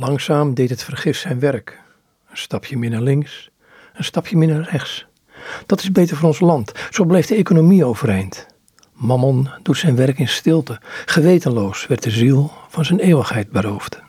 Langzaam deed het vergif zijn werk. Een stapje meer naar links, een stapje meer naar rechts. Dat is beter voor ons land. Zo bleef de economie overeind. Mammon doet zijn werk in stilte. Gewetenloos werd de ziel van zijn eeuwigheid beroofd.